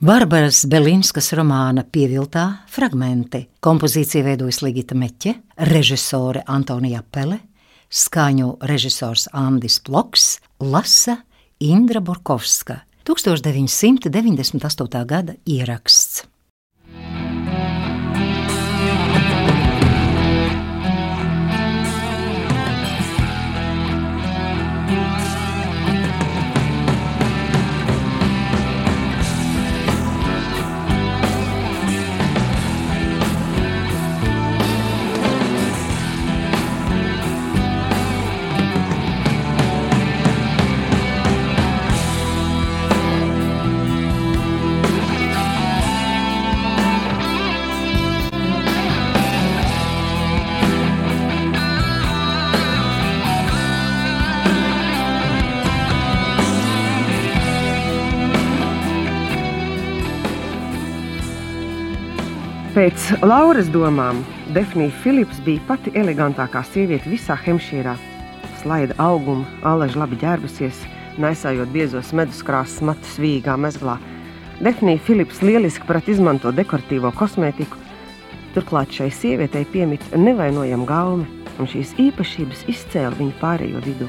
Barbaras Belinskas romāna Pieviltā fragmenti. Kompozīciju veidojas Ligita Meķe, režisore Antonija Pele, skaņu režisors Andis Ploks, lasa Indra Burkovska. 1998. gada ieraksts. Pēc Lauras domām, Defnija Filips bija pati elegantākā sieviete visā Hemšīrā. Slaida auguma, alaži labi ģērbusies, nesājot biezos medus krāsas matus vīgā mezglā. Defnija Filips lieliski prāt izmanto dekoratīvo kosmētiku. Turklāt šai sievietei piemīt nevainojama gaume, un šīs īpašības izcēla viņu pārējo vidū.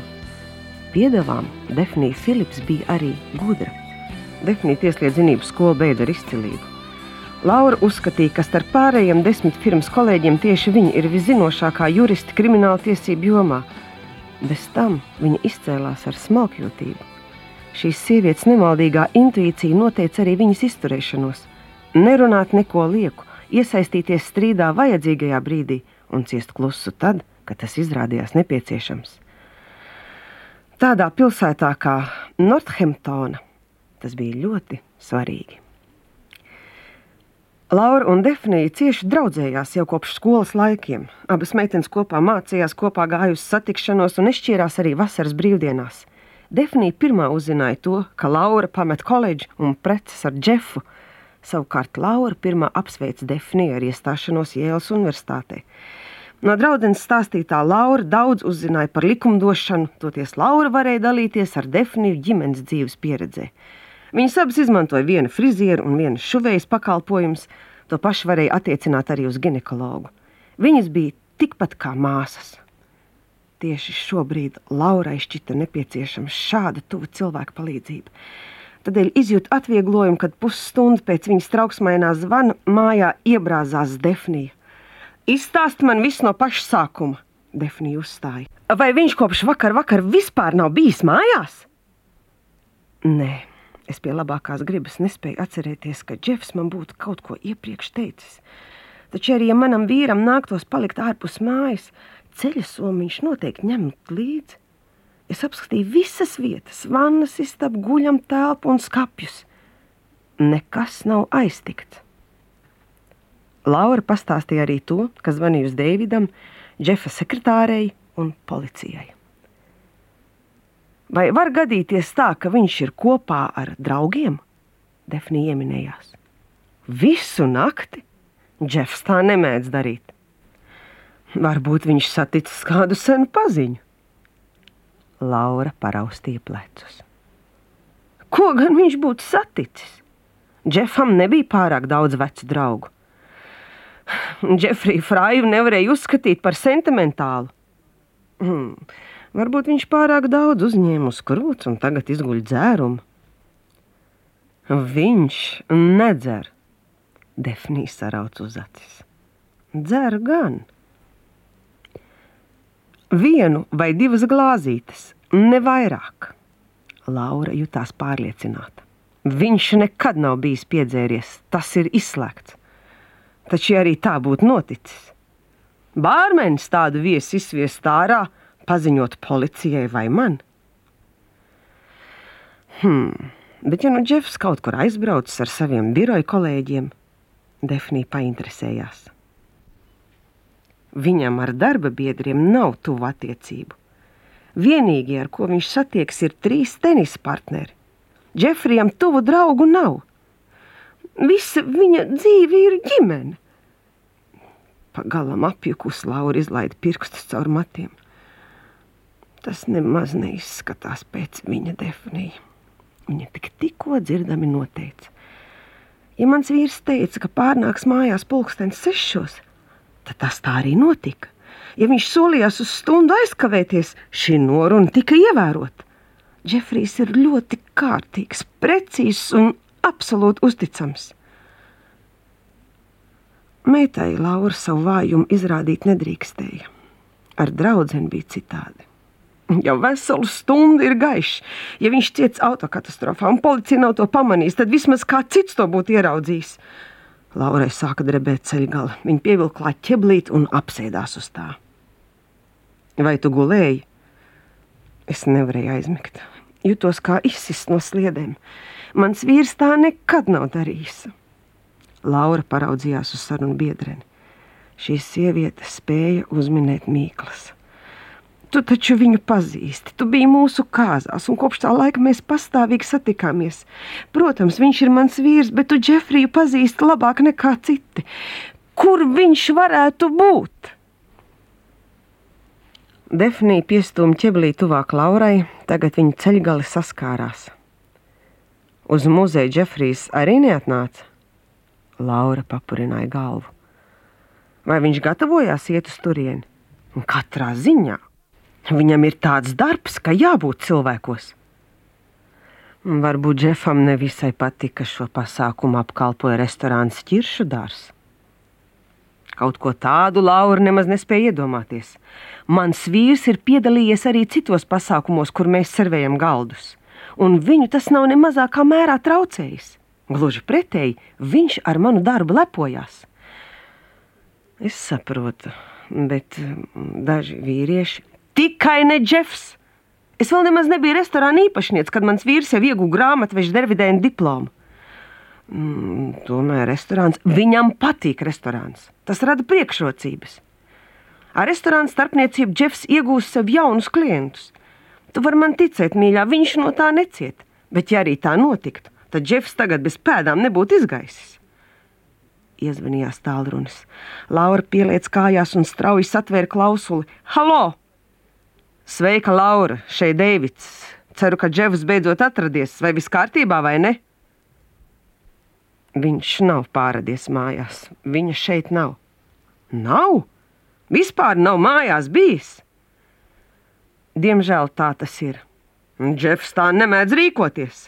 Piedevām Defnija Filips bija arī gudra. Defnija tieslietu zinību skolu beidza ar izcilību. Laura uzskatīja, ka starp pārējiem desmit firmas kolēģiem tieši viņa ir viszinošākā jurista krimināla tiesību jomā. Bez tam viņa izcēlās ar smalkjūtību. Šīs sievietes nemaldīgā intuīcija noteica arī viņas izturēšanos. Nerunāt neko lieku, iesaistīties strīdā vajadzīgajā brīdī un ciest klusu tad, kad tas izrādījās nepieciešams. Tādā pilsētā kā Northamptona tas bija ļoti svarīgi. Laura un Defnija cieši draudzējās jau kopš skolas laikiem. Abas meitenes kopā mācījās, kopā gāja uz satikšanos un izšķīrās arī vasaras brīvdienās. Defnija pirmā uzzināja to, ka Laura pamet koledžu un preces ar Džefu. Savukārt Laura pirmā apsveica Defniju ar iestāšanos Jēlas Universitātē. No draudzenes stāstītā Laura daudz uzzināja par likumdošanu, toties Laura varēja dalīties ar Defniju ģimenes dzīves pieredzē. Viņas abas izmantoja vienu frizieru un vienu šuvējas pakalpojumus. To pašu varēja attiecināt arī uz ginekologu. Viņas bija tikpat kā māsas. Tieši šobrīd Laurai šķita nepieciešama šāda tuva cilvēka palīdzība. Tādēļ izjūtu atvieglojumu, kad pusstundu pēc viņas trauksmainā zvana mājā iebrāzās Defnija. Izstāst man visu no paša sākuma, Defnija uzstāja. Vai viņš kopš vakar, vakar vispār nav bijis mājās? Nē, Es pie labākās gribas nespēju atcerēties, ka Džefs man būtu kaut ko iepriekš teicis. Taču arī, ja manam vīram nāktos palikt ārpus mājas, ceļa somu viņš noteikti ņemt līdzi. Es apskatīju visas vietas, vannas, istabu, guļam telpu un skapjus. Nekas nav aiztikts. Laura pastāstīja arī to, ka zvanījusi Deividam, Džefa sekretārei un policijai. Vai var gadīties tā, ka viņš ir kopā ar draugiem? Defnija ieminējās. Visu nakti? Džefs tā nemēdz darīt. Varbūt viņš saticis kādu senu paziņu. Laura paraustīja plecus. Ko gan viņš būtu saticis? Džefam nebija pārāk daudz vecu draugu. Džefriju Frāju nevarēja uzskatīt par sentimentālu. Hmm. Varbūt viņš pārāk daudz uzņēma uz krūts un tagad izguļ dzērumu. Viņš nedzer. Defnīs sarauc uz acis. Dzer gan. Vienu vai divas glāzītes, ne vairāk. Laura jutās pārliecināta. Viņš nekad nav bijis piedzēries, tas ir izslēgts. Taču arī tā būtu noticis. Bārmenis tādu viesu izsviest ārā, paziņot policijai vai man? Hmm, bet ja nu Džefs kaut kur aizbraucis ar saviem biroja kolēģiem, Defnija painteresējās. Viņam ar darba biedriem nav tuvu attiecību. Vienīgie, ar ko viņš satiekas, ir trīs tenisa partneri. Džefrijam tuvu draugu nav. Visa viņa dzīve ir ģimene. Pagalam apjukus Laura izlaida pirkstus caur matiem. Tas nemaz neizskatās pēc viņa definija. Viņa tik tikko dzirdami noteica. Ja mans vīrs teica, ka pārnāks mājās pulkstenis sešos, tad tas tā arī notika. Ja viņš solījās uz stundu aizkavēties, šī noruna tika ievērota. Džefrijs ir ļoti kārtīgs, precīzs un absolūti uzticams. Meitai Laura savu vājumu izrādīt nedrīkstēja. Ar draugu bija citādi. Jau veselu stundu ir gaišs. Ja viņš ciets autokatastrofā un policija nav to pamanījusi, tad vismaz kā cits to būtu ieraudzījis. Laurai sāka drebēt ceļgala. Viņa pievilka ķeblīti un apsēdās uz tā. Vai tu gulēji? Es nevarēju aizmigt. Jutos kā izsist no sliedēm. Mans vīrs tā nekad nav darījis. Laura paraudzījās uz sarunu biedreni. Šī sieviete spēja uzminēt mīklas. Tu taču viņu pazīsti, tu biji mūsu kāzās, un kopš tā laika mēs pastāvīgi satikāmies. Protams, viņš ir mans vīrs, bet tu Džefriju pazīsti labāk nekā citi. Kur viņš varētu būt? Defnija piestūma ķeblī tuvāk Laurai, tagad viņa ceļgali saskārās. Uz muzeja Džefrijs arī neatnāca. Laura papurināja galvu. Vai viņš gatavojās iet uz turieni? Katrā ziņā. Viņam ir tāds darbs, ka jābūt cilvēkos. Varbūt Džefam nevisai patika šo pasākumu apkalpoja restorāns Čiršu dārs. Kaut ko tādu Laura nemaz nespēja iedomāties. Mans vīrs ir piedalījies arī citos pasākumos, kur mēs servējam galdus, un viņu tas nav ne mazākā mērā traucējis. Gluži pretēji, viņš ar manu darbu lepojās. Es saprotu, bet daži vīrieši tikai ne Džefs. Es vēl nemaz nebiju restorāna īpašnieks, kad mans vīrs jau ieguva grāmatveža dervidēna diplomu. Mm, tomēr restorāns viņam patīk. Restorāns. Tas rada priekšrocības. Ar restorānu starpniecību Džefs iegūs sev jaunus klientus. Tu vari man ticēt, mīļā, viņš no tā neciet. Bet, ja arī tā notiktu, tad Džefs tagad bez pēdām nebūtu izgaisis. Iezvanījās tālrunis. Laura pieliec kājās un strauji satvēra klausuli. Halo! Sveika, Laura! Šeit Deivids! Ceru, ka Džefs beidzot atradies. Vai viss kārtībā vai ne? Viņš nav pāradies mājās. Viņa šeit nav. Nav? Vispār nav mājās bijis. Diemžēl tā tas ir. Džefs tā nemēdz rīkoties.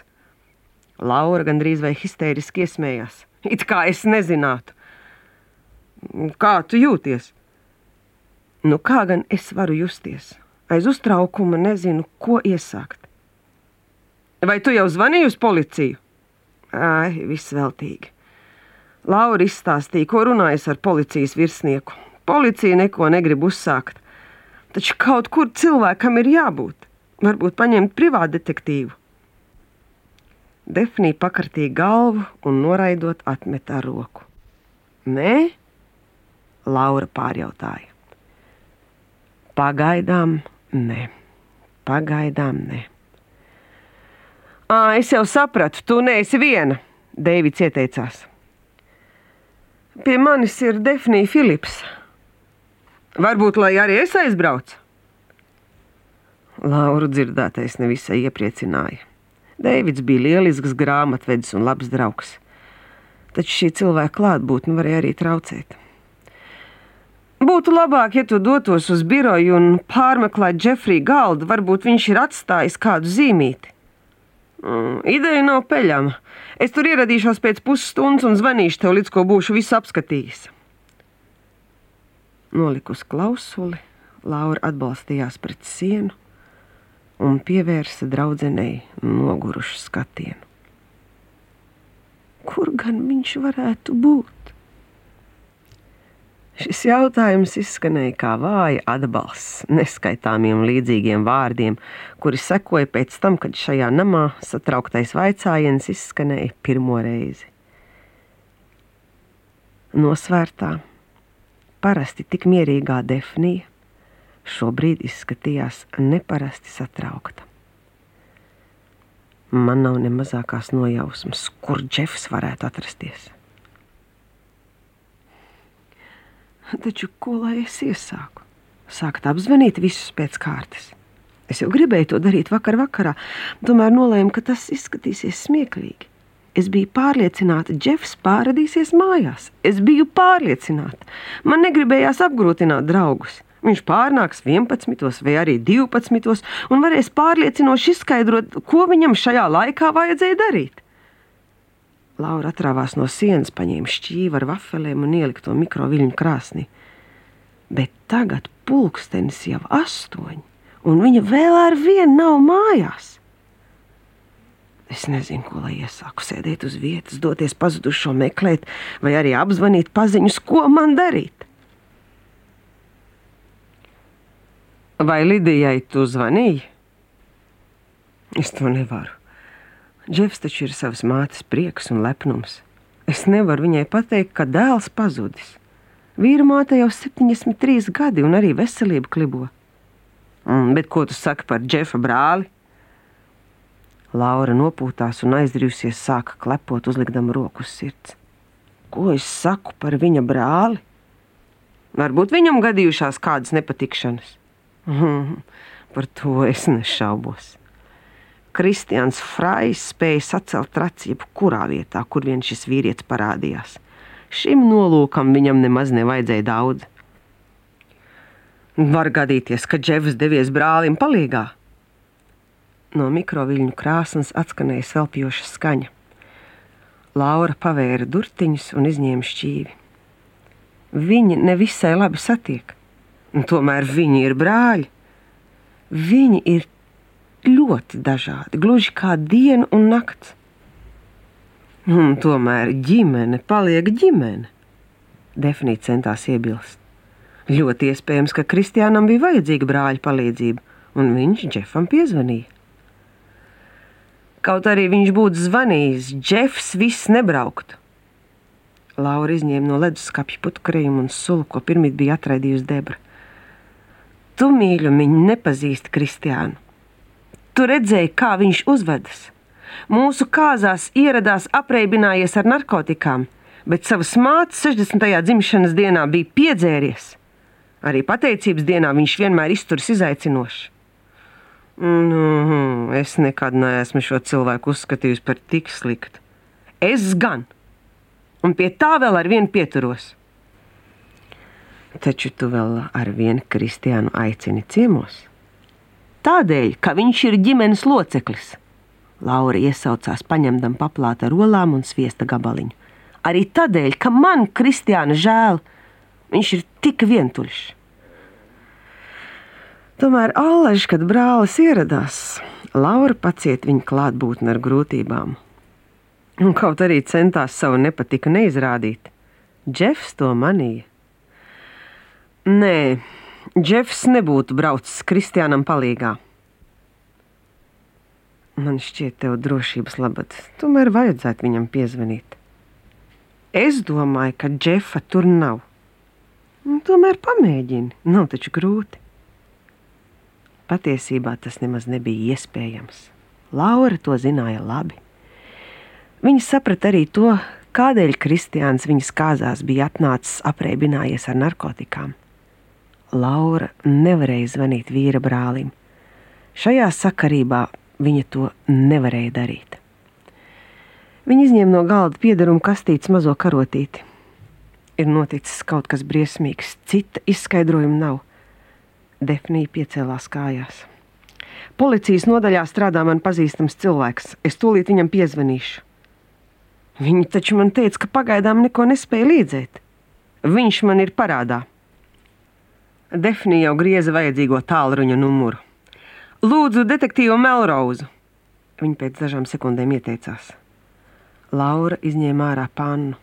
Laura gandrīz vai histēriski iesmējās. It kā es nezinātu. Kā tu jūties? Nu, kā gan es varu justies? Aiz uztraukuma nezinu, ko iesākt. Vai tu jau zvanīji uz policiju? Ai, viss veltīgi. Laura izstāstīja, ko runājas ar policijas virsnieku. Policija neko negrib uzsākt. Taču kaut kur cilvēkam ir jābūt. Varbūt paņemt privātu detektīvu. Defnija pakartīja galvu un noraidot atmetā roku. Nē, Laura pārjautāja. Pagaidām, nē, pagaidām, nē. À, es jau sapratu, tu neesi viena, Deivids ieteicās. Pie manis ir Defnija Filips. Varbūt, lai arī es aizbraucu? Lauru dzirdētais nevisai iepriecināja. Deivids bija lielisks grāmatvedis un labs draugs. Taču šī cilvēka klātbūtne varēja arī traucēt. Būtu labāk, ja tu dotos uz biroju un pārmeklētu Džefriju galdu. Varbūt viņš ir atstājis kādu zīmīti. Mm, ideja nav peļama. Es tur ieradīšos pēc pusstundas un zvanīšu tev, līdz ko būšu visu apskatījis. Nolikus klausuli, Laura atbalstījās pret sienu un pievērsa draudzenei nogurušu skatienu. Kur gan viņš varētu būt? Šis jautājums izskanēja kā vāja atbalsts neskaitāmiem līdzīgiem vārdiem, kuri sekoja pēc tam, kad šajā namā satrauktais vaicājiens izskanēja pirmo reizi. Nosvērtā, parasti tik mierīgā defnija šobrīd izskatījās neparasti satraukta. Man nav ne mazākās nojausmas, kur Džefs varētu atrasties. Taču ko lai es iesāku? Sākt apzvanīt visus pēc kārtas. Es jau gribēju to darīt vakar vakarā, tomēr nolēmu, ka tas izskatīsies smieklīgi. Es biju pārliecināta, ka Džefs pārādīsies mājās. Es biju pārliecināta. Man negribējās apgrūtināt draugus. Viņš pārnāks 11. vai arī 12. un varēs pārliecinoši izskaidrot, ko viņam šajā laikā vajadzēja darīt. Laura atrāvās no sienas, paņēma šķīvi ar vafelēm un ielika to mikroviļņu krāsnī. Bet tagad pulkstenis jau astoņi, un viņa vēl ar vienu nav mājās. Es nezinu, ko lai iesāku. Sēdēt uz vietas, doties pazudušo meklēt, vai arī apzvanīt paziņus, ko man darīt. Vai Lidijai tu zvanīji? Es to nevaru. Džefs taču ir savas mātes prieks un lepnums. Es nevaru viņai pateikt, ka dēls pazudis. Vīra māte jau 73 gadi un arī veselība klibo. Mm, bet ko tu saki par Džefa brāli? Laura nopūtās un aizdarījusies, sāka klepot, uzlikdama roku uz sirds. Ko es saku par viņa brāli? Varbūt viņam gadījušās kādas nepatikšanas. Mm, par to es nešaubos. Kristians Frais spēja sacelt traci jebkurā vietā, kur vien šis vīrietis parādījās. Šim nolūkam viņam nemaz nevajadzēja daudz. Var gadīties, ka Džefs devies brālim palīgā. No mikroviļņu krāsnes atskanēja svelpjoša skaņa. Laura pavēra durtiņus un izņēma šķīvi. Viņi nevisai labi satiek, un tomēr viņi ir brāļi. Viņi ir ļoti dažādi, gluži kā diena un nakts. Un tomēr ģimene paliek ģimene. Definīti centās iebilst. Ļoti iespējams, ka Kristiānam bija vajadzīga brāļa palīdzība, un viņš Džefam piezvanīja. Kaut arī viņš būtu zvanījis, Džefs viss nebrauktu. Laura izņēma no leduskapja putekļu un sulu, ko pirmie bija atraidījusi debra. Tu, mīļumiņ, nepazīsti Kristiānu. Tu redzēji, kā viņš uzvedas. Mūsu kāzās ieradās apreibinājies ar narkotikām, bet savas mātes 60. dzimšanas dienā bija piedzēries. Arī pateicības dienā viņš vienmēr izturas izaicinoši. Nu, es nekad neesmu šo cilvēku uzskatījis par tik sliktu. Es gan, un pie tā vēl ar vienu pieturos. Taču tu vēl ar vienu kristiānu aicini ciemos. Tādēļ, ka viņš ir ģimenes loceklis. Laura iesaucās, paņemdam paplāta rolām un sviesta gabaliņu. Arī tādēļ, ka man kristiāna žēl, viņš ir tik vientuļš. Tomēr allaž, kad brālis ieradās, Laura paciet viņa klātbūtni ar grūtībām. Un kaut arī centās savu nepatiku neizrādīt, Džefs to manīja. Nē, Džefs nebūtu braucis Kristiānam palīgā. Man šķiet, tev drošības labad, tomēr vajadzētu viņam piezvanīt. Es domāju, ka Džefa tur nav. Un tomēr pamēģini, nav taču grūti. Patiesībā tas nemaz nebija iespējams. Laura to zināja labi. Viņa saprata arī to, kādēļ Kristiāns viņas kāzās bija atnācis apreibinājies ar narkotikām. Laura nevarēja zvanīt vīra brālim. Šajā sakarībā viņa to nevarēja darīt. Viņa izņēma no galda piedarumu kastītes mazo karotīti. Ir noticis kaut kas briesmīgs, cita izskaidrojuma nav. Defnija piecēlās kājās. Policijas nodaļā strādā man pazīstams cilvēks. Es tūlīt viņam piezvanīšu. Viņi taču man teica, ka pagaidām neko nespēja līdzēt. Viņš man ir parādā. Defnija jau grieza vajadzīgo tālruņa numuru. Lūdzu, detektīvu Melrozu. Viņa pēc dažām sekundēm ieteicās. Laura izņēma ārā pannu.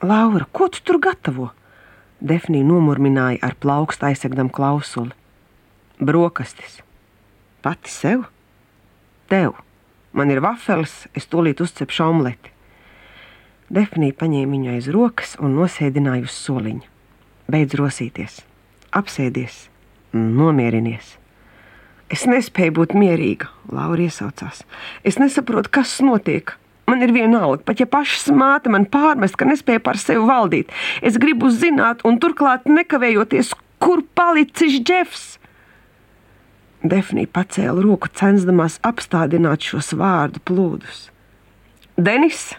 Laura, ko tu tur gatavo? Defnija nomurmināja ar plaukstu aizsegdam klausuli. Brokastis. Pati sev? Tev. Man ir vafeles, es tūlīt uzcepšu omleti. Defnija paņēma viņu aiz rokas un nosēdināja uz soliņa. Beidz rosīties, apsēdies, nomierinies. Es nespēju būt mierīga, Laura iesaucās. Es nesaprotu, kas notiek. Man ir vienalga, pat ja pašas māte man pārmest, ka nespēja par sevi valdīt. Es gribu zināt, un turklāt nekavējoties, kur palicis Džefs. Defnija pacēla roku, censdamās apstādināt šos vārdu plūdus. Denis,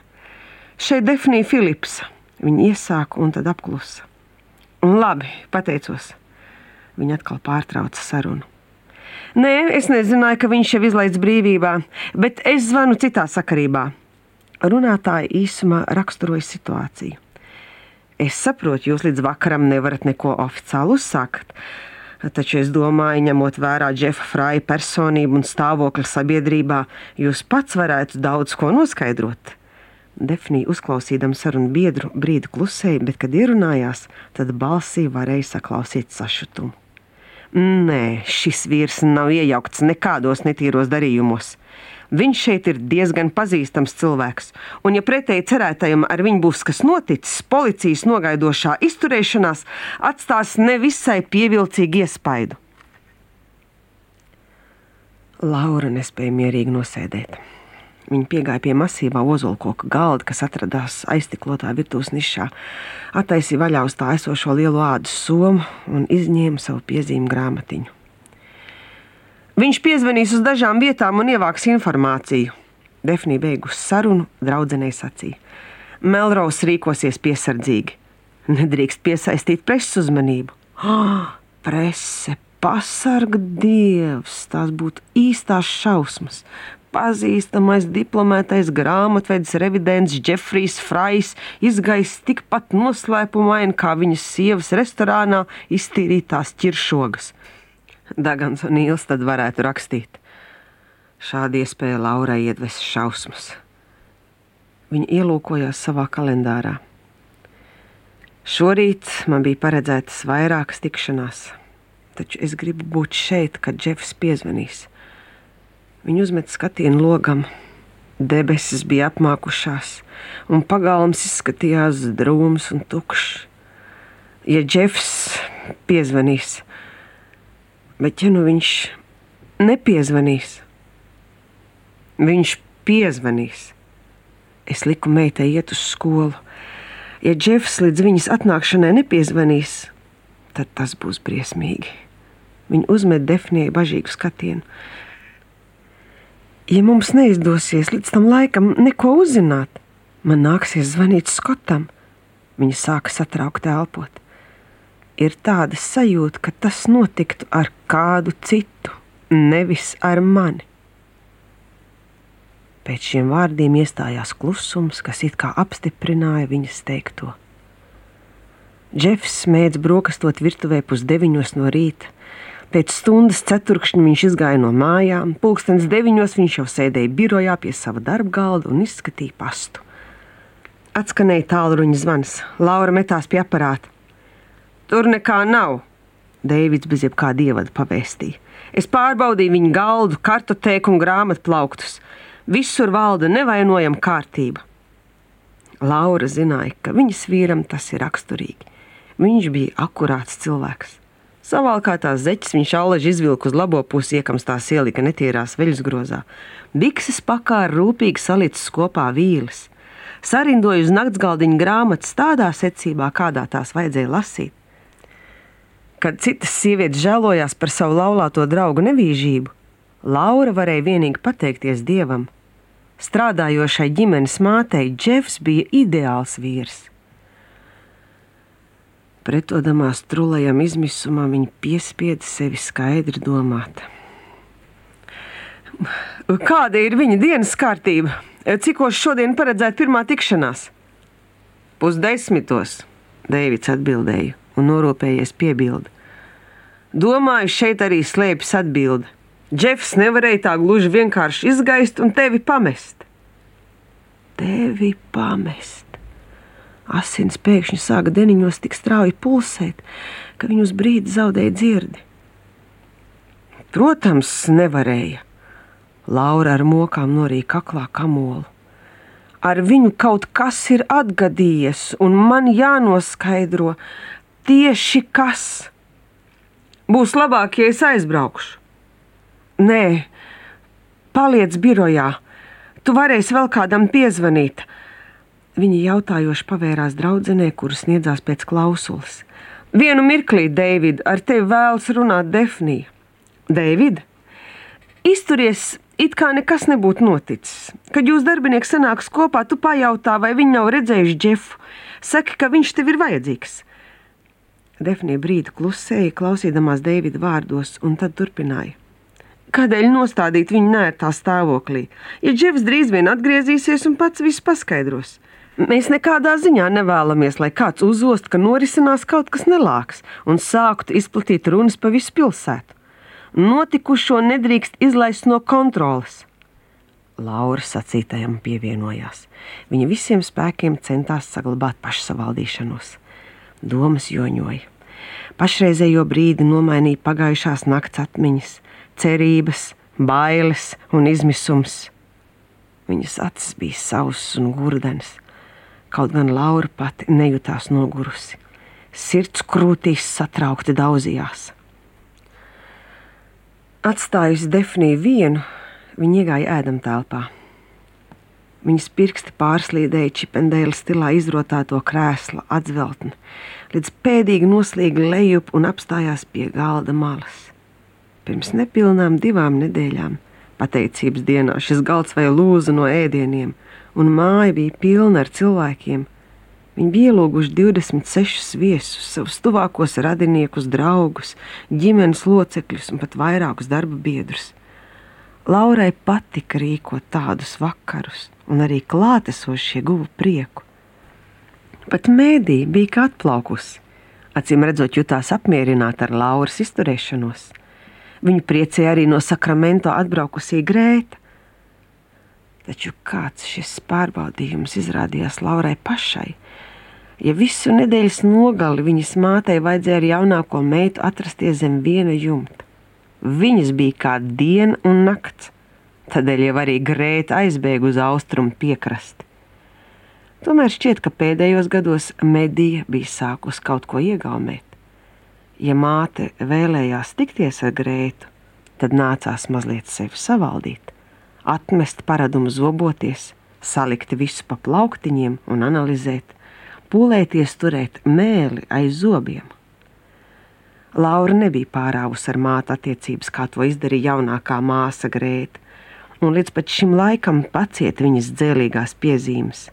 Šeit Defnija Filipsa. Viņa iesāka un tad apklusa. Un labi, pateicos. Viņa atkal pārtrauca sarunu. Nē, es nezināju, ka viņš jau izlaists brīvībā, bet es zvanu citā sakarībā. Runātāja īsumā raksturoja situāciju. Es saprotu, jūs līdz vakaram nevarat neko oficiāli uzsākt, taču es domāju, ņemot vērā Džefa Frāja personību un stāvokli sabiedrībā, jūs pats varētu daudz ko noskaidrot. Defnija uzklausīdama sarunu biedru brīdi klusēja, bet, kad ierunājās, tad balsī varēja saklausīt sašutumu. Nē, šis vīrs nav iejaukts nekādos netīros darījumos. Viņš šeit ir diezgan pazīstams cilvēks, un, ja pretēji cerētajam ar viņu būs kas noticis, policijas nogaidošā izturēšanās atstās nevisai pievilcīgu iespaidu. Laura nespēja mierīgi nosēdēt. Viņa piegāja pie masīvā ozolkoka galda, kas atradās aiztiklotā virtuves nišā, attaisīja vaļā uz tā esošo lielo ādas somu un izņēma savu piezīmju grāmatiņu. Viņš piezvanīs uz dažām vietām un ievāks informāciju. Defnija beigus sarunu, draudzenei sacīja: Melraus rīkosies piesardzīgi. Nedrīkst piesaistīt preses uzmanību. Oh, prese, pasarga dievs, tās būtu īstās šausmas pazīstamais diplomētais grāmatvedis revidents Jeffrijs Frais izgais tikpat noslēpumaini kā viņas sievas restorānā iztīrītās ķiršogas. Dagans un Nīls tad varētu rakstīt. Šāda iespēja Laurai iedves šausmas. Viņa ielūkojās savā kalendārā. Šorīt man bija paredzētas vairākas tikšanās, taču es gribu būt šeit, kad Džefs piezvanīs. Viņa uzmet skatienu logam. Debesis bija apmākušās, un pagalms izskatījās drūms un tukšs. Ja Džefs piezvanīs, bet ja nu viņš nepiezvanīs, viņš piezvanīs. Es liku meitai iet uz skolu. Ja Džefs līdz viņas atnākšanai nepiezvanīs, tad tas būs briesmīgi. Viņa uzmet Defnijai bažīgu skatienu. Ja mums neizdosies līdz tam laikam neko uzzināt, man nāksies zvanīt Skotam. Viņa sāka satraukti elpot. Ir tāda sajūta, ka tas notiktu ar kādu citu, nevis ar mani. Pēc šiem vārdiem iestājās klusums, kas it kā apstiprināja viņas teikto. Džefs mēdz brokastot virtuvē pusdeviņos no rīta. Pēc stundas ceturkšņa viņš izgāja no mājām, pulkstenis deviņos viņš jau sēdēja birojā pie sava darba galda un izskatīja pastu. Atskanēja tālruņa zvans, Laura metās pie aparāta. Tur nekā nav, Deivids bez jebkāda ievada pavēstīja. Es pārbaudīju viņa galdu, kartotēku un grāmatplauktus. Visur valda nevainojama kārtība. Laura zināja, ka viņas vīram tas ir raksturīgi. Viņš bija akurāts cilvēks. Savalkātās zeķes viņš allaži izvilka uz labo pusi, iekams tās ielika netīrās veļas grozā. Bikses pakā ar rūpīgi salicis kopā vīles. Sarindoja uz naktsgaldiņa grāmatas tādā secībā, kādā tās vajadzēja lasīt. Kad citas sievietes žēlojās par savu laulāto draugu nevīžību, Laura varēja vienīgi pateikties dievam. Strādājošai ģimenes mātei Džefs bija ideāls vīrs. Pretodamās trulajam izmisumam, viņa piespieda sevi skaidri domāt. Kāda ir viņa dienas kārtība? Cikos šodien paredzēta pirmā tikšanās? Pusdesmitos, Deivids atbildēja un norūpējies piebildi. Domāju, šeit arī slēpjas atbilde. Džefs nevarēja tā gluži vienkārši izgaist un tevi pamest. Tevi pamest. Asins pēkšņi sāka deniņos tik strauji pulsēt, ka viņu uz brīdi zaudēja dzirdi. Protams, nevarēja. Laura ar mokām norīja kaklā kamolu. Ar viņu kaut kas ir atgadījies, un man jānoskaidro tieši kas. Būs labāk, ja es aizbraukšu. Nē, paliec birojā. Tu varēsi vēl kādam piezvanīt. Viņa jautājoši pavērās draudzenē, kuras sniedzās pēc klausulas. Vienu mirklī, Deivid, ar tevi vēlas runāt Defnija. Deivid, Izturies, it kā nekas nebūtu noticis. Kad jūs darbinieki sanāks kopā, tu pajautā, vai viņi nav redzējuši Džefu. Saki, ka viņš tev ir vajadzīgs. Defnija brīdi klusēja, klausīdamās Deivida vārdos, un tad turpināja. Kādēļ nostādīt viņu nērtā stāvoklī? Ja Džefs drīz vien atgriezīsies un pats visu paskaidros. Mēs nekādā ziņā nevēlamies, lai kāds uzost, ka norisinās kaut kas nelāks un sāktu izplatīt runas pa visu pilsētu. Notikušo nedrīkst izlaist no kontrolas. Laura sacītajam pievienojās. Viņa visiem spēkiem centās saglabāt pašsavaldīšanos. Domas joņoja. Pašreizējo brīdi nomainīja pagājušās nakts atmiņas, cerības, bailes un izmisums. Viņas acis bija sausas un gurdenes, kaut gan Laura pati nejūtās nogurusi. Sirds krūtīs satraukti daudzījās. Atstājusi Defniju vienu, viņa iegāja ēdam telpā. Viņas pirksti pārslīdēja čipendēla stilā izrotāto krēsla atzveltni, līdz pēdīgi noslīga lejup un apstājās pie galda malas. Pirms nepilnām divām nedēļām, pateicības dienā, šis galds vai lūza no ēdieniem, un māja bija pilna ar cilvēkiem. Viņi bija ielūguši 26 viesus, savus tuvākos radiniekus, draugus, ģimenes locekļus un pat vairākus darba biedrus. Laurai patika rīkot tādus vakarus, un arī klātesošie guva prieku. Pat mēdī bija kā atplaukusi. Acīm redzot, jutās apmierināta ar Lauras izturēšanos. Viņu priecēja arī no sakramento atbraukusī Grēta. Taču kāds šis pārbaudījums izrādījās Laurai pašai? Ja visu nedēļas nogali viņas mātei vajadzēja ar jaunāko meitu atrasties zem viena jumta, viņas bija kā diena un nakts. Tādēļ jau arī Grēta aizbēga uz austrumu piekrasti. Tomēr šķiet, ka pēdējos gados Medija bija sākus kaut ko iegaumēt. Ja māte vēlējās tikties ar Grētu, tad nācās mazliet sevi savaldīt, atmest paradumu zoboties, salikt visu pa plauktiņiem un analizēt, pūlēties turēt mēli aiz zobiem. Laura nebija pārāvusi ar mātu attiecības, kā to izdarīja jaunākā māsa Grēta un līdz pat šim laikam paciet viņas dzēlīgās piezīmes.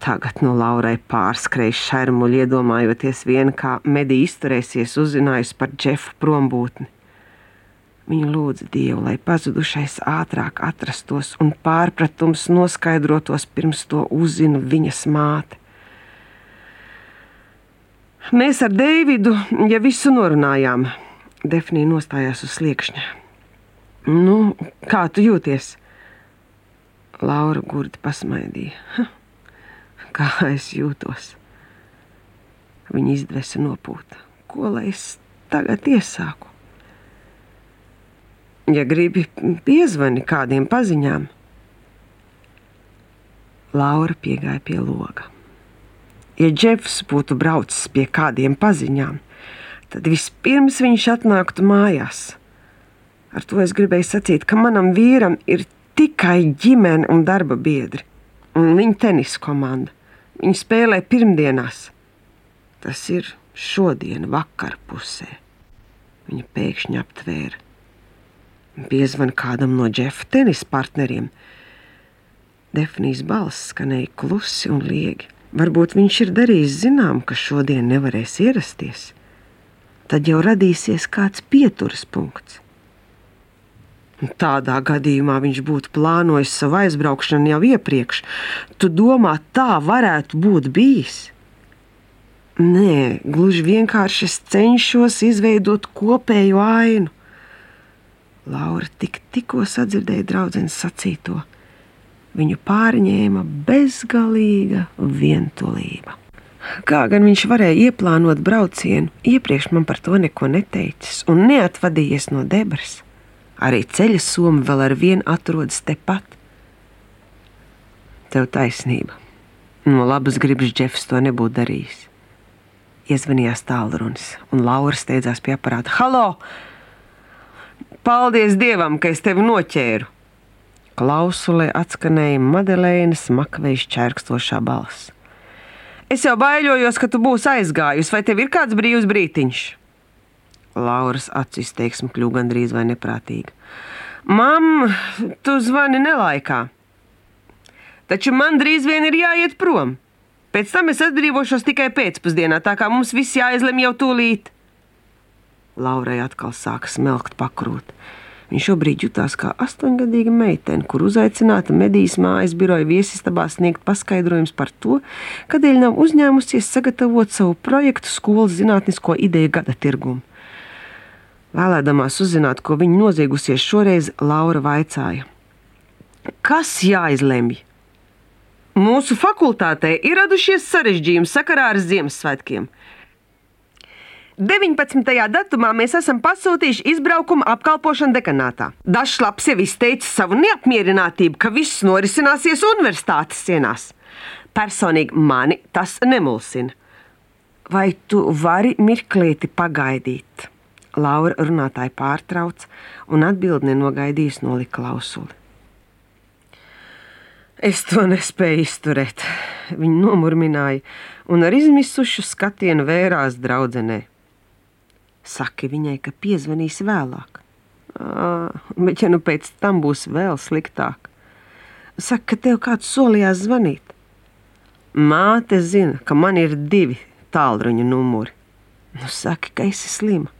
Tagad no Laurai pārskrēja šermuļi, iedomājoties vien, kā Medija izturēsies, uzzinājusi par Džefu prombūtni. Viņa lūdza Dievu, lai pazudušais ātrāk atrastos un pārpratums noskaidrotos pirms to uzzina viņas māte. Mēs ar Deividu jau visu norunājām. Defnija nostājās uz sliekšņa. Nu, kā tu jūties? Laura gurdi pasmaidīja. Kā es jūtos? Viņa izdvesa nopūta. Ko lai es tagad iesāku? Ja gribi, piezvani kādiem paziņām. Laura piegāja pie loga. Ja Džefs būtu braucis pie kādiem paziņām, tad vispirms viņš atnāktu mājās Ar to es gribēju sacīt, ka manam vīram ir tikai ģimene un darba biedri. Un viņa tenisa komanda. Viņa spēlē pirmdienās. Tas ir šodien, vakar pusē. Viņa pēkšņi aptvēra. Piezvan kādam no Džefa tenisa partneriem. Defnijas balss skanēja klusi un liegi. Varbūt viņš ir darījis zinām, ka šodien nevarēs ierasties. Tad jau radīsies kāds pieturas punkts. Tādā gadījumā viņš būtu plānojis savu aizbraukšanu jau iepriekš. Tu domā, tā varētu būt bijis? Nē, gluži vienkārši es cenšos izveidot kopēju ainu. Laura tik, tikko sadzirdēja draugu sacīto. Viņu pārņēma bezgalīga vientulība. Kā gan viņš varēja ieplānot braucienu, iepriekš man par to neko neteicis un neatvadījies no debras? Arī ceļa soma vēl ar vienu atrodas tepat. Tev taisnība. No labas gribas Džefs to nebūtu darījis. Iezvanījās tālrunis, un Laura steidzās pie aparāta. Halo! Paldies Dievam, ka es tevi noķēru! Klausulē atskanēja Madelēnas makvejas čērkstošā balss. Es jau baiļojos, ka tu būsi aizgājusi, vai tev ir kāds brīvs brītiņš? Lauras acu izteiksme kļuva gandrīz vai neprātīga. Mam, tu zvani nelaikā. Taču man drīz vien ir jāiet prom. Pēc tam es atbrīvošos tikai pēcpusdienā, tā kā mums viss jāizlemj jau tūlīt. Laurai atkal sāka smelkt pakrūt. Viņa šobrīd jutās kā astoņgadīga meitene, kur uzaicināta medijas mājas biroja viesistabā sniegt paskaidrojums par to, kādēļ nav uzņēmusies sagatavot savu projektu skolas zinātnisko ideju gada tirgumu. Vēlēdamās uzzināt, ko viņa noziegusies, šoreiz Laura vaicāja: Kas jāizlemj? Mūsu fakultātē ir radušies sarežģījumi sakarā ar Ziemassvētkiem. 19. datumā mēs esam pasūtījuši izbraukumu apkalpošanu dekanātā. Dažs labs jau izteica savu neapmierinātību, ka viss norisināsies universitātes sienās. Personīgi mani tas nemulsina. Vai tu vari mirklīti pagaidīt? Laura runātāju pārtrauc un atbildni nenogaidījis nolika klausuli. Es to nespēju izturēt. Viņa nomurmināja un ar izmisušu skatienu vērās draudzenei. Saki viņai, ka piezvanīs vēlāk. À, bet, ja nu pēc tam būs vēl sliktāk, saka, ka tev kāds solījās zvanīt. Māte zina, ka man ir divi tālruņa numuri. Nu, saki, ka esi slima.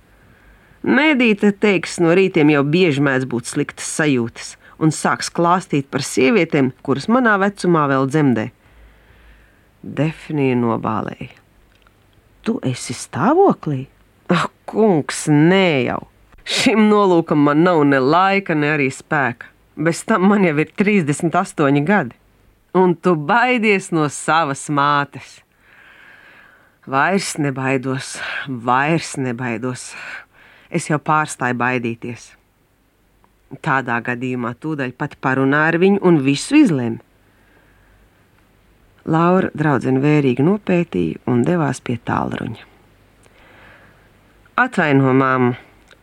Mēdīte teiks, no rītiem jau bieži mēdz būt sliktas sajūtas, un sāks klāstīt par sievietēm, kuras manā vecumā vēl dzemdē. Defnija nobālēja. Tu esi stāvoklī? Ak, kungs, nē jau. Šim nolūkam man nav ne laika, ne arī spēka. Bez tam man jau ir 38 gadi. Un tu baidies no savas mātes. Vairs nebaidos, vairs nebaidos. Es jau pārstāju baidīties. Tādā gadījumā tūdaļ pat parunā ar viņu un visu izlem. Laura draudzene vērīgi nopētīja un devās pie tālruņa. Atvaino, māmu,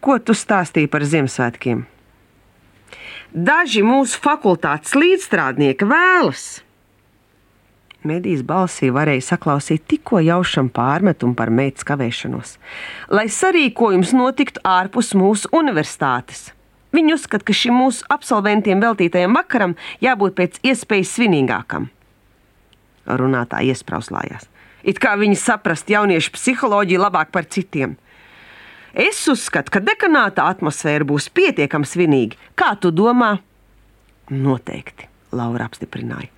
ko tu stāstīji par Ziemassvētkiem? Daži mūsu fakultātes līdzstrādnieki vēlas. Medijas balsī varēja saklausīt tikko jaušam pārmetumu par meitas kavēšanos, lai sarīkojums notiktu ārpus mūsu universitātes. Viņi uzskata, ka šim mūsu absolventiem veltītajam vakaram jābūt pēc iespējas svinīgākam. Runātāja iesprauslājās. It kā viņi saprast jauniešu psiholoģiju labāk par citiem. Es uzskatu, ka dekanāta atmosfēra būs pietiekami svinīga. Kā tu domā? Noteikti, Laura apstiprināja.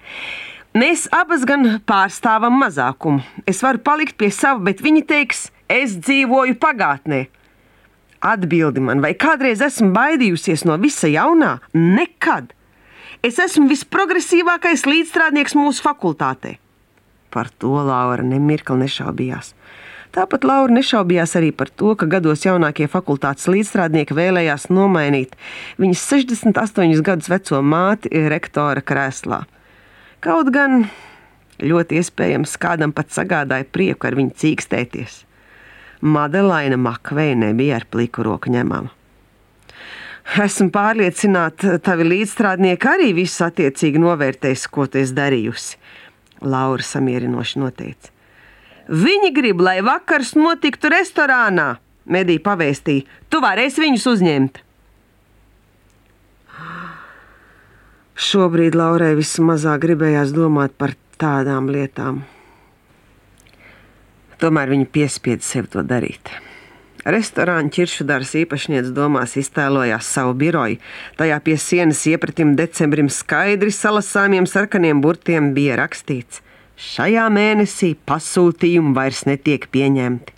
Mēs abas gan pārstāvam mazākumu. Es varu palikt pie sava, bet viņi teiks, es dzīvoju pagātnē. Atbildi man, vai kādreiz esmu baidījusies no visa jaunā? Nekad! Es esmu visprogresīvākais līdzstrādnieks mūsu fakultātē. Par to Laura nemirkli nešaubījās. Tāpat Laura nešaubījās arī par to, ka gados jaunākie fakultātes līdzstrādnieki vēlējās nomainīt viņas 68 gadus veco māti rektora krēslā. Kaut gan ļoti iespējams kādam pat sagādāja prieku ar viņu cīkstēties. Madelaina Makveja nebija ar pliku roku ņemama. Esmu pārliecināta, tavi līdzstrādnieki arī visu attiecīgi novērtēs, ko tu esi darījusi. Laura samierinoši noteica. Viņi grib, lai vakars notiktu restorānā. Medija pavēstīja, tu varēsi viņus uzņemt. Šobrīd Laurai vismazāk gribējās domāt par tādām lietām. Tomēr viņa piespieda sev to darīt. Restorāna ķiršudārs īpašnieks domās iztēlojās savu biroju. Tajā pie sienas iepratim decembrim skaidri salasāmiem sarkaniem burtiem bija rakstīts: Šajā mēnesī pasūtījumi vairs netiek pieņemti.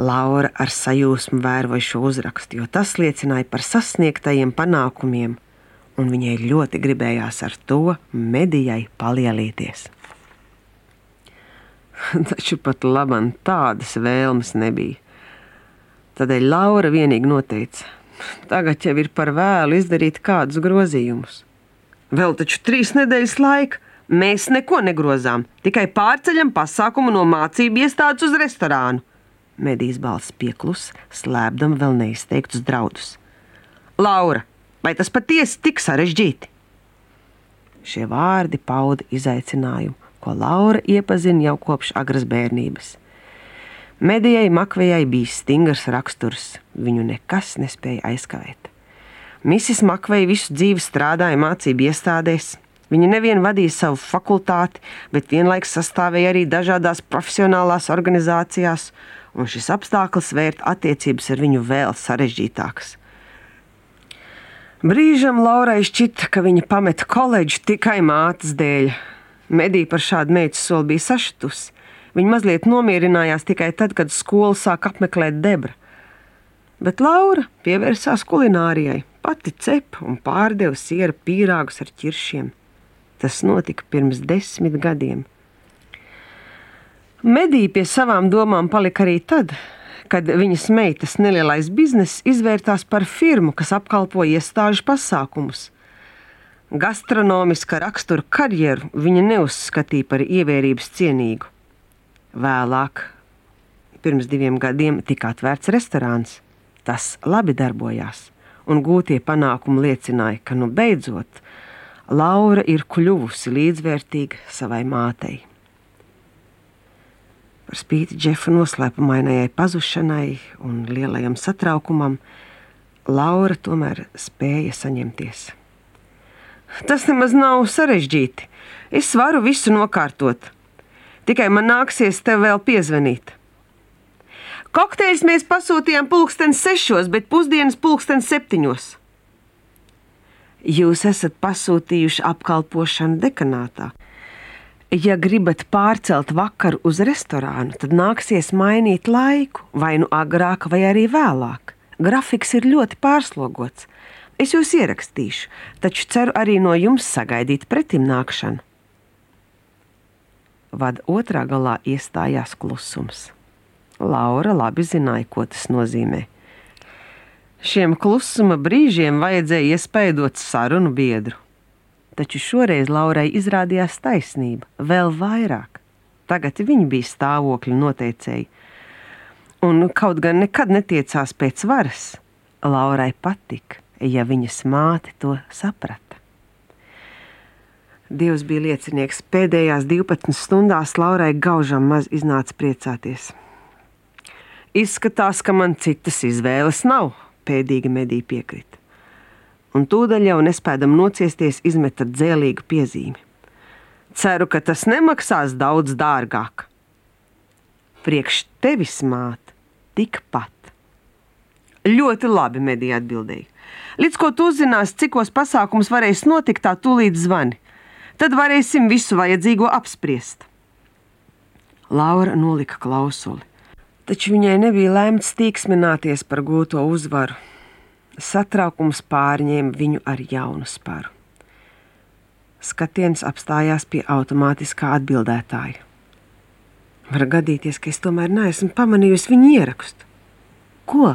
Laura ar sajūsmu vēroja šo uzrakstu, jo tas liecināja par sasniegtajiem panākumiem, un viņai ļoti gribējās ar to medijai palielīties. Taču pat labam tādas vēlmes nebija. Tādēļ Laura vienīgi noteica, tagad jau ir par vēlu izdarīt kādus grozījumus. Vēl taču trīs nedēļas laika, Mēs neko negrozām, tikai pārceļam pasākumu no mācību iestādes uz restorānu. Medijas balss pieklusa, slēpdama vēl neizteiktus draudus. Laura, vai tas patiesi tik sarežģīti? Šie vārdi pauda izaicinājumu, ko Laura iepazina jau kopš agras bērnības. Medijai Makvejai bija stingrs raksturs, viņu nekas nespēja aizkavēt. Misis Makveja visu dzīvi strādāja mācību iestādēs. Viņa nevien vadīja savu fakultāti, bet vienlaikus sastāvēja arī dažādās profesionālās organizācijās, un šis apstākļus vērt attiecības ar viņu vēl sarežģītākas. Brīžam Laurai šķita, ka viņa pameta koledžu tikai mātes dēļ. Medija par šādu meitu soli bija sašutusi. Viņa mazliet nomierinājās tikai tad, kad skolu sāk apmeklēt Debra. Bet Laura pievērsās kulinārijai, pati cepa un pārdeva siera pīrāgus ar ķiršiem. Tas notika pirms desmit gadiem. Medija pie savām domām palika arī tad, kad viņas meitas nelielais bizness izvērtās par firmu, kas apkalpo iestāžu pasākumus. Gastronomiska rakstura karjeru viņa neuzskatīja par ievērības cienīgu. Vēlāk, pirms diviem gadiem, tika atvērts restorāns. Tas labi darbojās, un gūtie panākumi liecināja, ka nu beidzot Laura ir kļuvusi līdzvērtīga savai mātei. Par spīti Džefa noslēpumainajai pazušanai un lielajam satraukumam, Laura tomēr spēja saņemties. Tas nemaz nav sarežģīti. Es varu visu nokārtot. Tikai man nāksies tev vēl piezvanīt. Kokteļus mēs pasūtījām pulksten sešos, bet pusdienas pulksten septiņos. Jūs esat pasūtījuši apkalpošanu dekanātā. Ja gribat pārcelt vakaru uz restorānu, tad nāksies mainīt laiku, vai nu agrāk, vai arī vēlāk. Grafiks ir ļoti pārslogots. Es jūs ierakstīšu, taču ceru arī no jums sagaidīt pretim nākšanu vada otrā galā iestājās klusums. Laura labi zināja, ko tas nozīmē. Šiem klusuma brīžiem vajadzēja iespaidot sarunu biedru. Taču šoreiz Laurai izrādījās taisnība, vēl vairāk. Tagad viņa bija stāvokļa noteicēji, un kaut gan nekad netiecās pēc varas, Laurai patika, ja viņas māte to saprata. Dievs bija liecinieks. Pēdējās 12 stundās Laurai gaužam maz iznāca priecāties. Izskatās, ka man citas izvēles nav, pēdīgi medī piekrita. Un tūdaļ jau nespēdam nociesties, izmeta dzēlīgu piezīmi. Ceru, ka tas nemaksās daudz dārgāk. Priekš tevis māt, tikpat. Ļoti labi, medija atbildēja. Līdz ko tu uzzināsi, cikos pasākums varēs notikt, tā tūlīt zvani. Tad varēsim visu vajadzīgo apspriest. Laura nolika klausuli, taču viņai nebija lemts tīksmināties par gūto uzvaru. Satraukums pārņēma viņu ar jaunu sparu. Skatiens apstājās pie automātiskā atbildētāja. Var gadīties, ka es tomēr neesmu pamanījusi viņa ierakstu. Ko?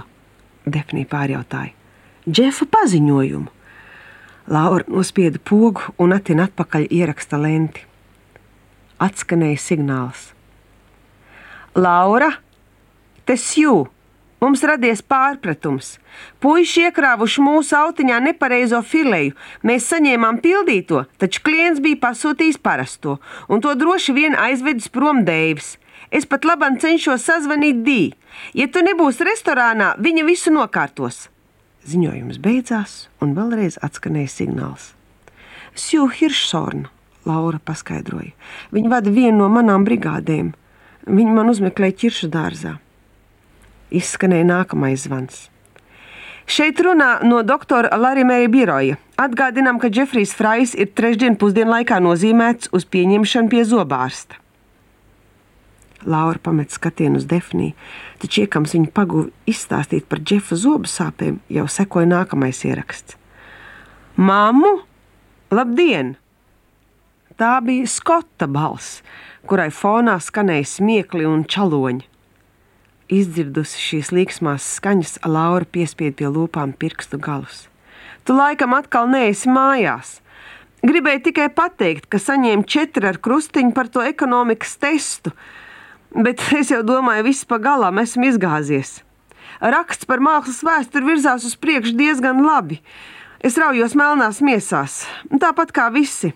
Defnī pārjautāja. Džefa paziņojumu. Laura nospieda pogu un atina atpakaļ ieraksta lenti. Atskanēja signāls. Laura, tas jū! Mums radies pārpratums. Puisši iekrāvuši mūsu autiņā nepareizo filēju. Mēs saņēmām pildīto, taču klients bija pasūtījis parasto, un to droši vien aizvedis prom dēvis. Es pat labam cenšos sazvanīt Dī. Ja tu nebūsi restorānā, viņa visu nokārtos. Ziņojums beidzās, un vēlreiz atskanēja signāls. Sju Hiršsorna, Laura paskaidroja. Viņa vada vienu no manām brigādēm. Viņa man uzmeklēja ķiršu dārzā. Izskanēja nākamais zvans. Šeit runā no doktora Larimēra biroja. Atgādinām, ka Džefrijs Frais ir trešdien pusdienlaikā nozīmēts uz pieņemšanu pie zobārsta. Laura pamet skatienu uz Defniju, taču iekams viņa paguva izstāstīt par Džefa zobu sāpēm, jau sekoja nākamais ieraksts. Māmu, labdien! Tā bija Skota balss, kurai fonā skanēja smiekli un čaloņi. Izdzirdusi šīs līksmās skaņas, Laura piespiedu pie lūpām pirkstu galus. Tu laikam atkal neesi mājās. Gribēju tikai pateikt, ka saņēmu četri ar krustiņu par to ekonomikas testu, Bet es jau domāju, viss pagalām esmu izgāzies. Raksts par mākslas vēsturi virzās uz priekšu diezgan labi. Es raujos melnās miesās, tāpat kā visi.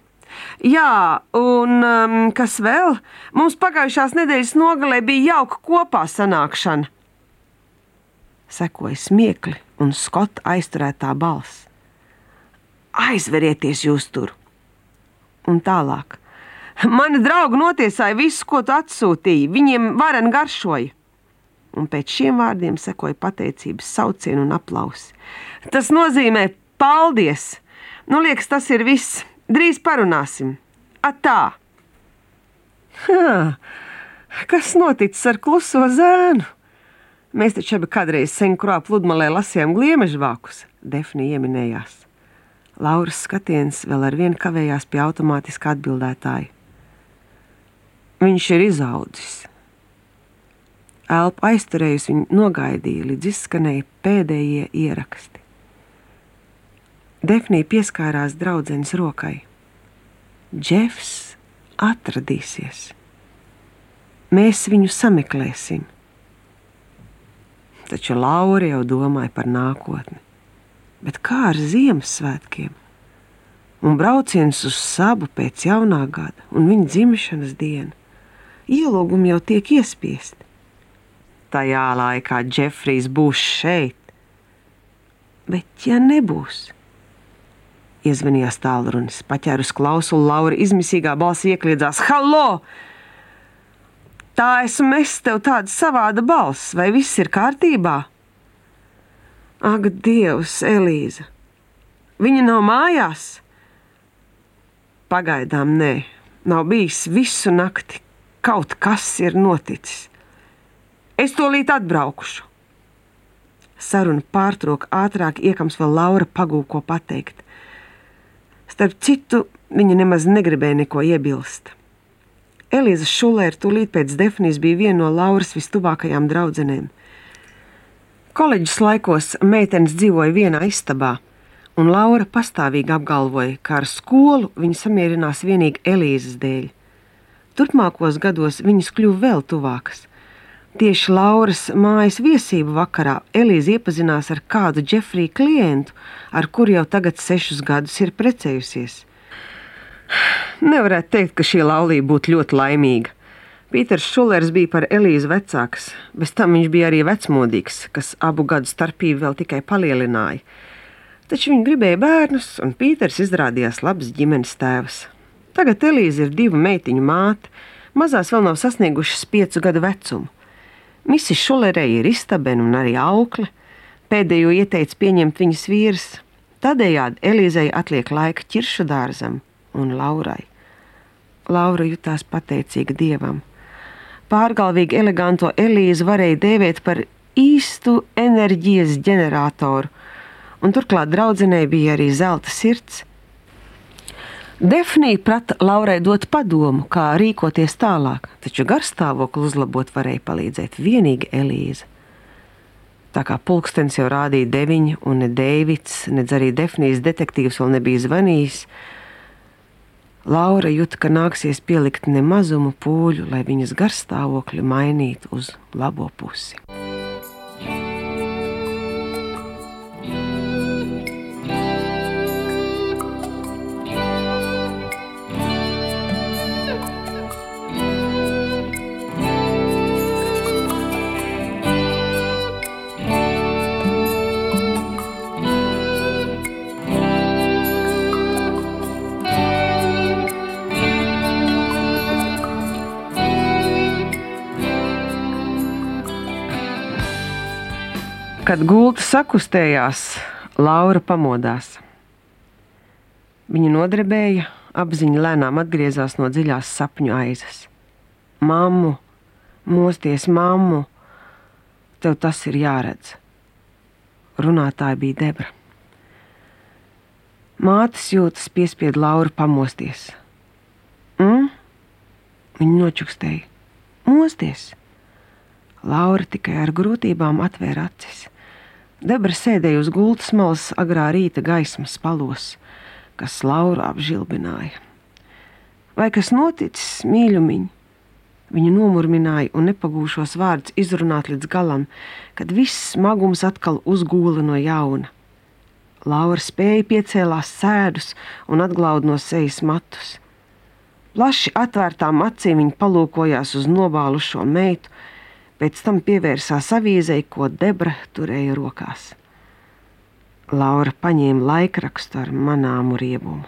Jā, un um, kas vēl? Mums pagājušās nedēļas nogalē bija jauka kopā sanākšana. Sekoja smiekli un skota aizturētā balss. Aizverieties jūs tur! Un tālāk. Mani draugi notiesāja visu, ko tu atsūtīji. Viņiem varen garšoja. Un pēc šiem vārdiem sekoja pateicības saucieni un aplausi. Tas nozīmē paldies! Nu, liekas, tas ir viss. Drīz parunāsim. Atā! Kas noticis ar kluso zēnu? Mēs taču abi kādreiz senkurā pludmalē lasījām gliemežvākus, Defni ieminējās. Lauras skatiens vēl ar vienu kavējās pie automātiska atbildētāja. Viņš ir izaudzis. Elpa aizturējusi viņu nogaidīja, līdz izskanēja pēdējie ieraksti. Defnija pieskārās draudzenes rokai. Džefs atradīsies. Mēs viņu sameklēsim. Taču Laura jau domāja par nākotni. Bet kā ar Ziemassvētkiem? Un brauciens uz sabu pēc jaunā gada un viņa dzimšanas dienu. Ielūgumi jau tiek iespiesti. Tajā laikā Džefrijs būs šeit. Bet ja nebūs, Iezvanījās tālrunis, paķērus klausulu, Laura izmisīgā balsī iekļiedzās: Hallo! Tā esmu es, tev tāda savāda balss, vai viss ir kārtībā? Ak, Dievs, Elīza! Viņa nav mājās! Pagaidām nē, nav bijis visu nakti. Kaut kas ir noticis. Es to līdz atbraukšu. Saruna pārtrauka ātrāk, iekams vēl Laura pagūko ko pateikt. Starp citu, viņa nemaz negribēja neko iebilst. Elīza Šulēra tūlīt pēc Defnijas bija viena no Lauras vistuvākajām draudzenēm. Koledžas laikos meitenes dzīvoja vienā istabā, un Laura pastāvīgi apgalvoja, ka ar skolu viņa samierinās tikai Elīzes dēļ. Turpmākos gados viņas kļuva vēl tuvākas. Tieši Lauras mājas viesību vakarā Elīze iepazinās ar kādu Džefrija klientu, ar kuru jau tagad sešus gadus ir precējusies. Nevarētu teikt, ka šī laulība būtu ļoti laimīga. Pīters Šulers bija par Elīzi vecāks, bez tam viņš bija arī vecmodīgs, kas abu gadu starpību vēl tikai palielināja. Taču viņi gribēja bērnus, un Pīters izrādījās labs ģimenes tēvs. Tagad Elīze ir divu meitiņu māte, mazās vēl nav sasniegušas piecu gadu vecumu. Misis Šulerei ir istabena un arī aukle. Pēdējo ieteica pieņemt viņas vīrs. Tādējādi Elīzei atliek laika ķiršu dārzam un Laurai. Laura jutās pateicīga dievam. Pārgalvīgi eleganto Elīzi varēja dēvēt par īstu enerģijas ģeneratoru, un turklāt draudzenei bija arī zelta sirds, Defnija prata Laurai dot padomu, kā rīkoties tālāk, taču garstāvokli uzlabot varēja palīdzēt tikai Elīze. Tā kā pulkstenis jau rādīja deviņi, un ne Deivids, nedz arī Defnijas detektīvs vēl nebija zvanījis, Laura jūta, ka nāksies pielikt nemazumu pūļu, lai viņas garstāvokli mainītu uz labo pusi. Kad gulta sakustējās, Laura pamodās. Viņa nodarbēja, apziņa lēnām atgriezās no dziļās sapņu aizas. Māmu, mosties, māmu, tev tas ir jāredz. Runātāja bija debra. Mātes jūtas piespied Lauru pamosties. Mm? Viņa nočukstēja. Mosties! Laura tikai ar grūtībām atvēra acis. Debra sēdēja uz gultas malas agrā rīta gaismas palos, kas Lauru apžilbināja. Vai kas noticis, mīļumiņ? Viņa nomurmināja un nepagūšos vārdus izrunāt līdz galam, kad viss smagums atkal uzgūla no jauna. Laura spēja piecēlās sēdus un atglaud no sejas matus. Plaši atvērtām acīm viņa palūkojās uz nobālušo meitu, pēc tam pievērsās avīzei, ko Debra turēja rokās. Laura paņēma laikrakstu ar manāmu riebumu.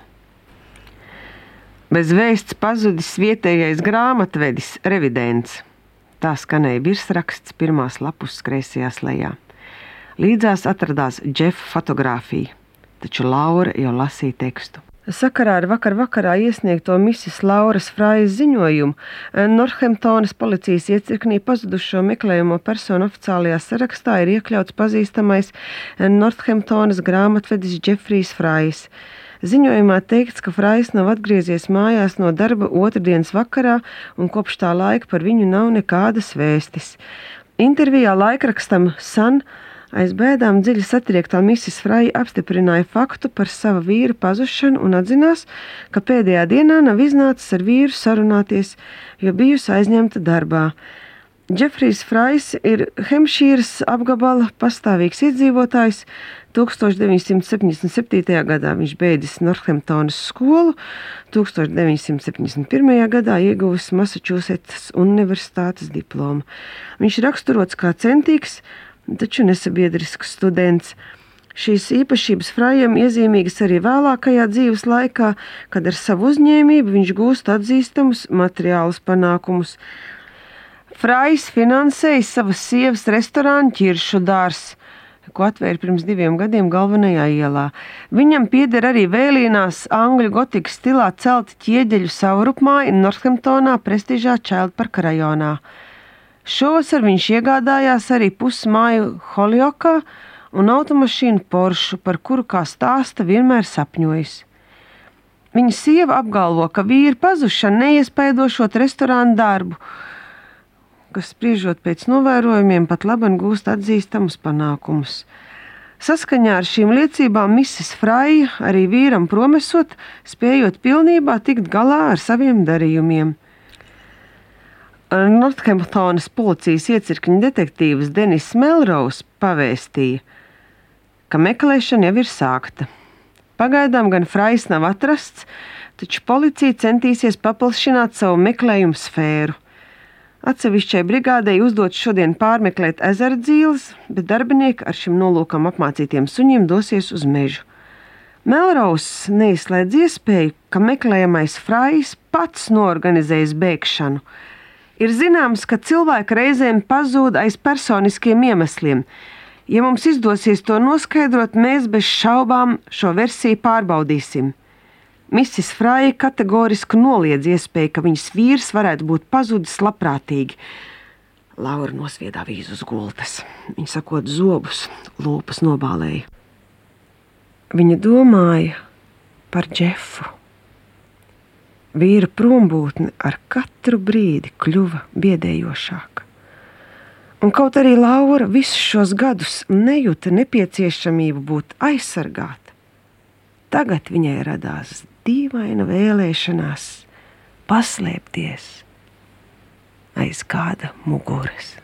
Bez vēsts pazudis vietējais grāmatvedis, revidents. Tā skanēja virsraksts pirmās lapus kreisajā lejā. Līdzās atradās Džefa fotografija, taču Laura jau lasīja tekstu. Sakarā ar vakar vakarā iesniegto Mrs. Lauras Frājas ziņojumu Northamptonas policijas iecirknī pazudušo meklējumu personu oficiālajā sarakstā ir iekļauts pazīstamais Northamptonas grāmatvedis Džefrijs Frājas. Ziņojumā teikts, ka Frājas nav atgriezies mājās no darba otrdienas vakarā un kopš tā laika par viņu nav nekādas vēstis. Intervijā laikrakstam Sun Aiz bēdām dziļi satriektā Mrs. Fraja apstiprināja faktu par sava vīra pazušanu un atzinās, ka pēdējā dienā nav iznācis ar vīru sarunāties, jo bijusi aizņemta darbā. Džefrijs Frais ir Hemšīras apgabala pastāvīgs iedzīvotājs. 1977. gadā viņš beidzis Northamptonas skolu, 1971. gadā ieguvis Massachusetts Universitātes diplomu. Viņš raksturots kā centīgs, taču nesabiedrisks students. Šīs īpašības Frajam iezīmīgas arī vēlākajā dzīves laikā, kad ar savu uzņēmību viņš gūst atzīstamus materiālus panākumus. Frajs finansēja savas sievas restorānu ķiršu dārstu ko atvēra pirms diviem gadiem galvenajā ielā. Viņam pieder arī vēlīnās angļu gotikas stilā celti ķieģeļu savrupmāja Northamptonā prestižā Čēlparka rajonā. Šovasar viņš iegādājās arī pusmāju Holjokā un automašīnu Porsche, par kuru, kā stāsta, vienmēr sapņojis. Viņa sieva apgalvo, ka vīri pazušana neiespaidošot restorānu darbu, kas, spriežot pēc novērojumiem, pat labi gūst atzīstamus panākumus. Saskaņā ar šīm liecībām Mrs. Fraja arī vīram promesot, spējot pilnībā tikt galā ar saviem darījumiem. Northamptonas policijas iecirkņa detektīvs Denis Melrose pavēstīja, ka meklēšana jau ir sākta. Pagaidām gan Frais nav atrasts, taču policija centīsies paplašināt savu meklējumu sfēru. Atsevišķai brigādei uzdots šodien pārmeklēt ezera dzīves, bet darbinieki ar šim nolūkam apmācītiem suņiem dosies uz mežu. Melraus neizslēdz iespēju, ka meklējamais Frais pats norganizējis bēgšanu – Ir zināms, ka cilvēki reizēm pazūd aiz personiskiem iemesliem. Ja mums izdosies to noskaidrot, mēs bez šaubām šo versiju pārbaudīsim. Mrs. Fraja kategoriski noliedz iespēju, ka viņas vīrs varētu būt pazudis labprātīgi. Laura nosviedā vīzu uz gultas. Viņa sakot zobus, lūpas nobālēja. Viņa domāja par Džefu. Vīra prombūtne ar katru brīdi kļuva biedējošāka. Un kaut arī Laura visus šos gadus nejūta nepieciešamību būt aizsargāta, tagad viņai radās dīvaina vēlēšanās paslēpties aiz kāda muguras.